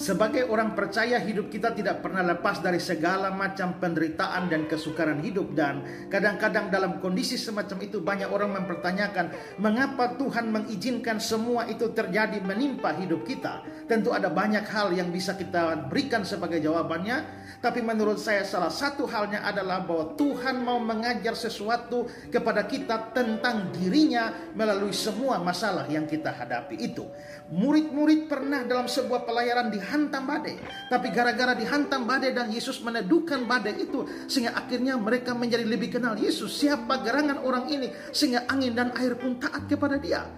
Sebagai orang percaya hidup kita tidak pernah lepas dari segala macam penderitaan dan kesukaran hidup dan kadang-kadang dalam kondisi semacam itu banyak orang mempertanyakan mengapa Tuhan mengizinkan semua itu terjadi menimpa hidup kita. Tentu ada banyak hal yang bisa kita berikan sebagai jawabannya, tapi menurut saya salah satu halnya adalah bahwa Tuhan mau mengajar sesuatu kepada kita tentang dirinya melalui semua masalah yang kita hadapi itu. Murid-murid pernah dalam sebuah pelayaran dihantam badai. Tapi gara-gara dihantam badai dan Yesus meneduhkan badai itu. Sehingga akhirnya mereka menjadi lebih kenal Yesus. Siapa gerangan orang ini. Sehingga angin dan air pun taat kepada dia.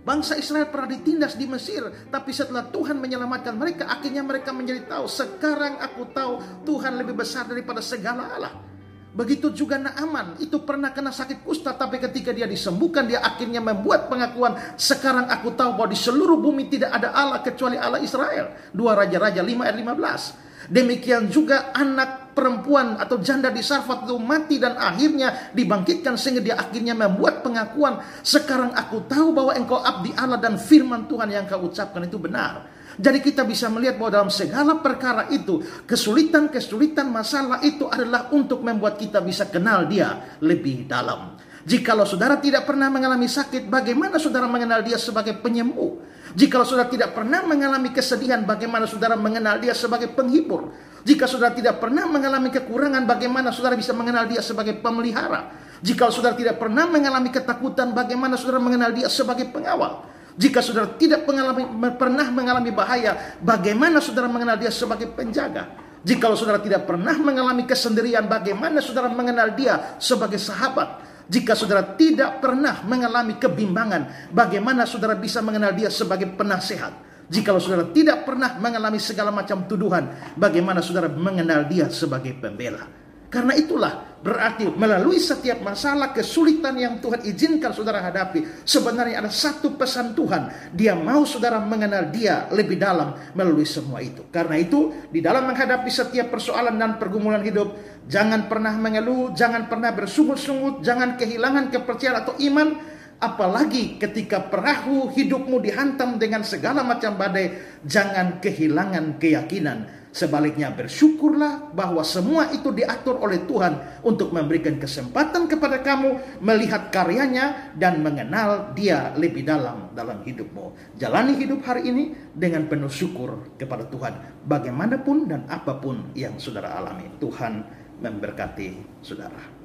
Bangsa Israel pernah ditindas di Mesir, tapi setelah Tuhan menyelamatkan mereka, akhirnya mereka menjadi tahu. Sekarang aku tahu Tuhan lebih besar daripada segala Allah. Begitu juga Naaman, itu pernah kena sakit kusta, tapi ketika dia disembuhkan, dia akhirnya membuat pengakuan, sekarang aku tahu bahwa di seluruh bumi tidak ada Allah kecuali Allah Israel. Dua Raja-Raja 5 ayat 15. Demikian juga anak perempuan atau janda di Sarfat itu mati dan akhirnya dibangkitkan sehingga dia akhirnya membuat pengakuan, sekarang aku tahu bahwa engkau abdi Allah dan firman Tuhan yang kau ucapkan itu benar. Jadi kita bisa melihat bahwa dalam segala perkara itu, kesulitan-kesulitan masalah itu adalah untuk membuat kita bisa kenal dia lebih dalam. Jikalau saudara tidak pernah mengalami sakit, bagaimana saudara mengenal dia sebagai penyembuh? Jikalau saudara tidak pernah mengalami kesedihan, bagaimana saudara mengenal dia sebagai penghibur? Jika saudara tidak pernah mengalami kekurangan, bagaimana saudara bisa mengenal dia sebagai pemelihara? Jika saudara tidak pernah mengalami ketakutan, bagaimana saudara mengenal dia sebagai pengawal? Jika saudara tidak mengalami, pernah mengalami bahaya, bagaimana saudara mengenal dia sebagai penjaga? Jika saudara tidak pernah mengalami kesendirian, bagaimana saudara mengenal dia sebagai sahabat? Jika saudara tidak pernah mengalami kebimbangan, bagaimana saudara bisa mengenal dia sebagai penasehat? Jika saudara tidak pernah mengalami segala macam tuduhan, bagaimana saudara mengenal dia sebagai pembela? Karena itulah berarti melalui setiap masalah kesulitan yang Tuhan izinkan saudara hadapi, sebenarnya ada satu pesan Tuhan. Dia mau saudara mengenal dia lebih dalam melalui semua itu. Karena itu, di dalam menghadapi setiap persoalan dan pergumulan hidup, jangan pernah mengeluh, jangan pernah bersungut-sungut, jangan kehilangan kepercayaan atau iman, apalagi ketika perahu hidupmu dihantam dengan segala macam badai, jangan kehilangan keyakinan Sebaliknya bersyukurlah bahwa semua itu diatur oleh Tuhan untuk memberikan kesempatan kepada kamu melihat karyanya dan mengenal dia lebih dalam dalam hidupmu. Jalani hidup hari ini dengan penuh syukur kepada Tuhan bagaimanapun dan apa pun yang saudara alami. Tuhan memberkati saudara.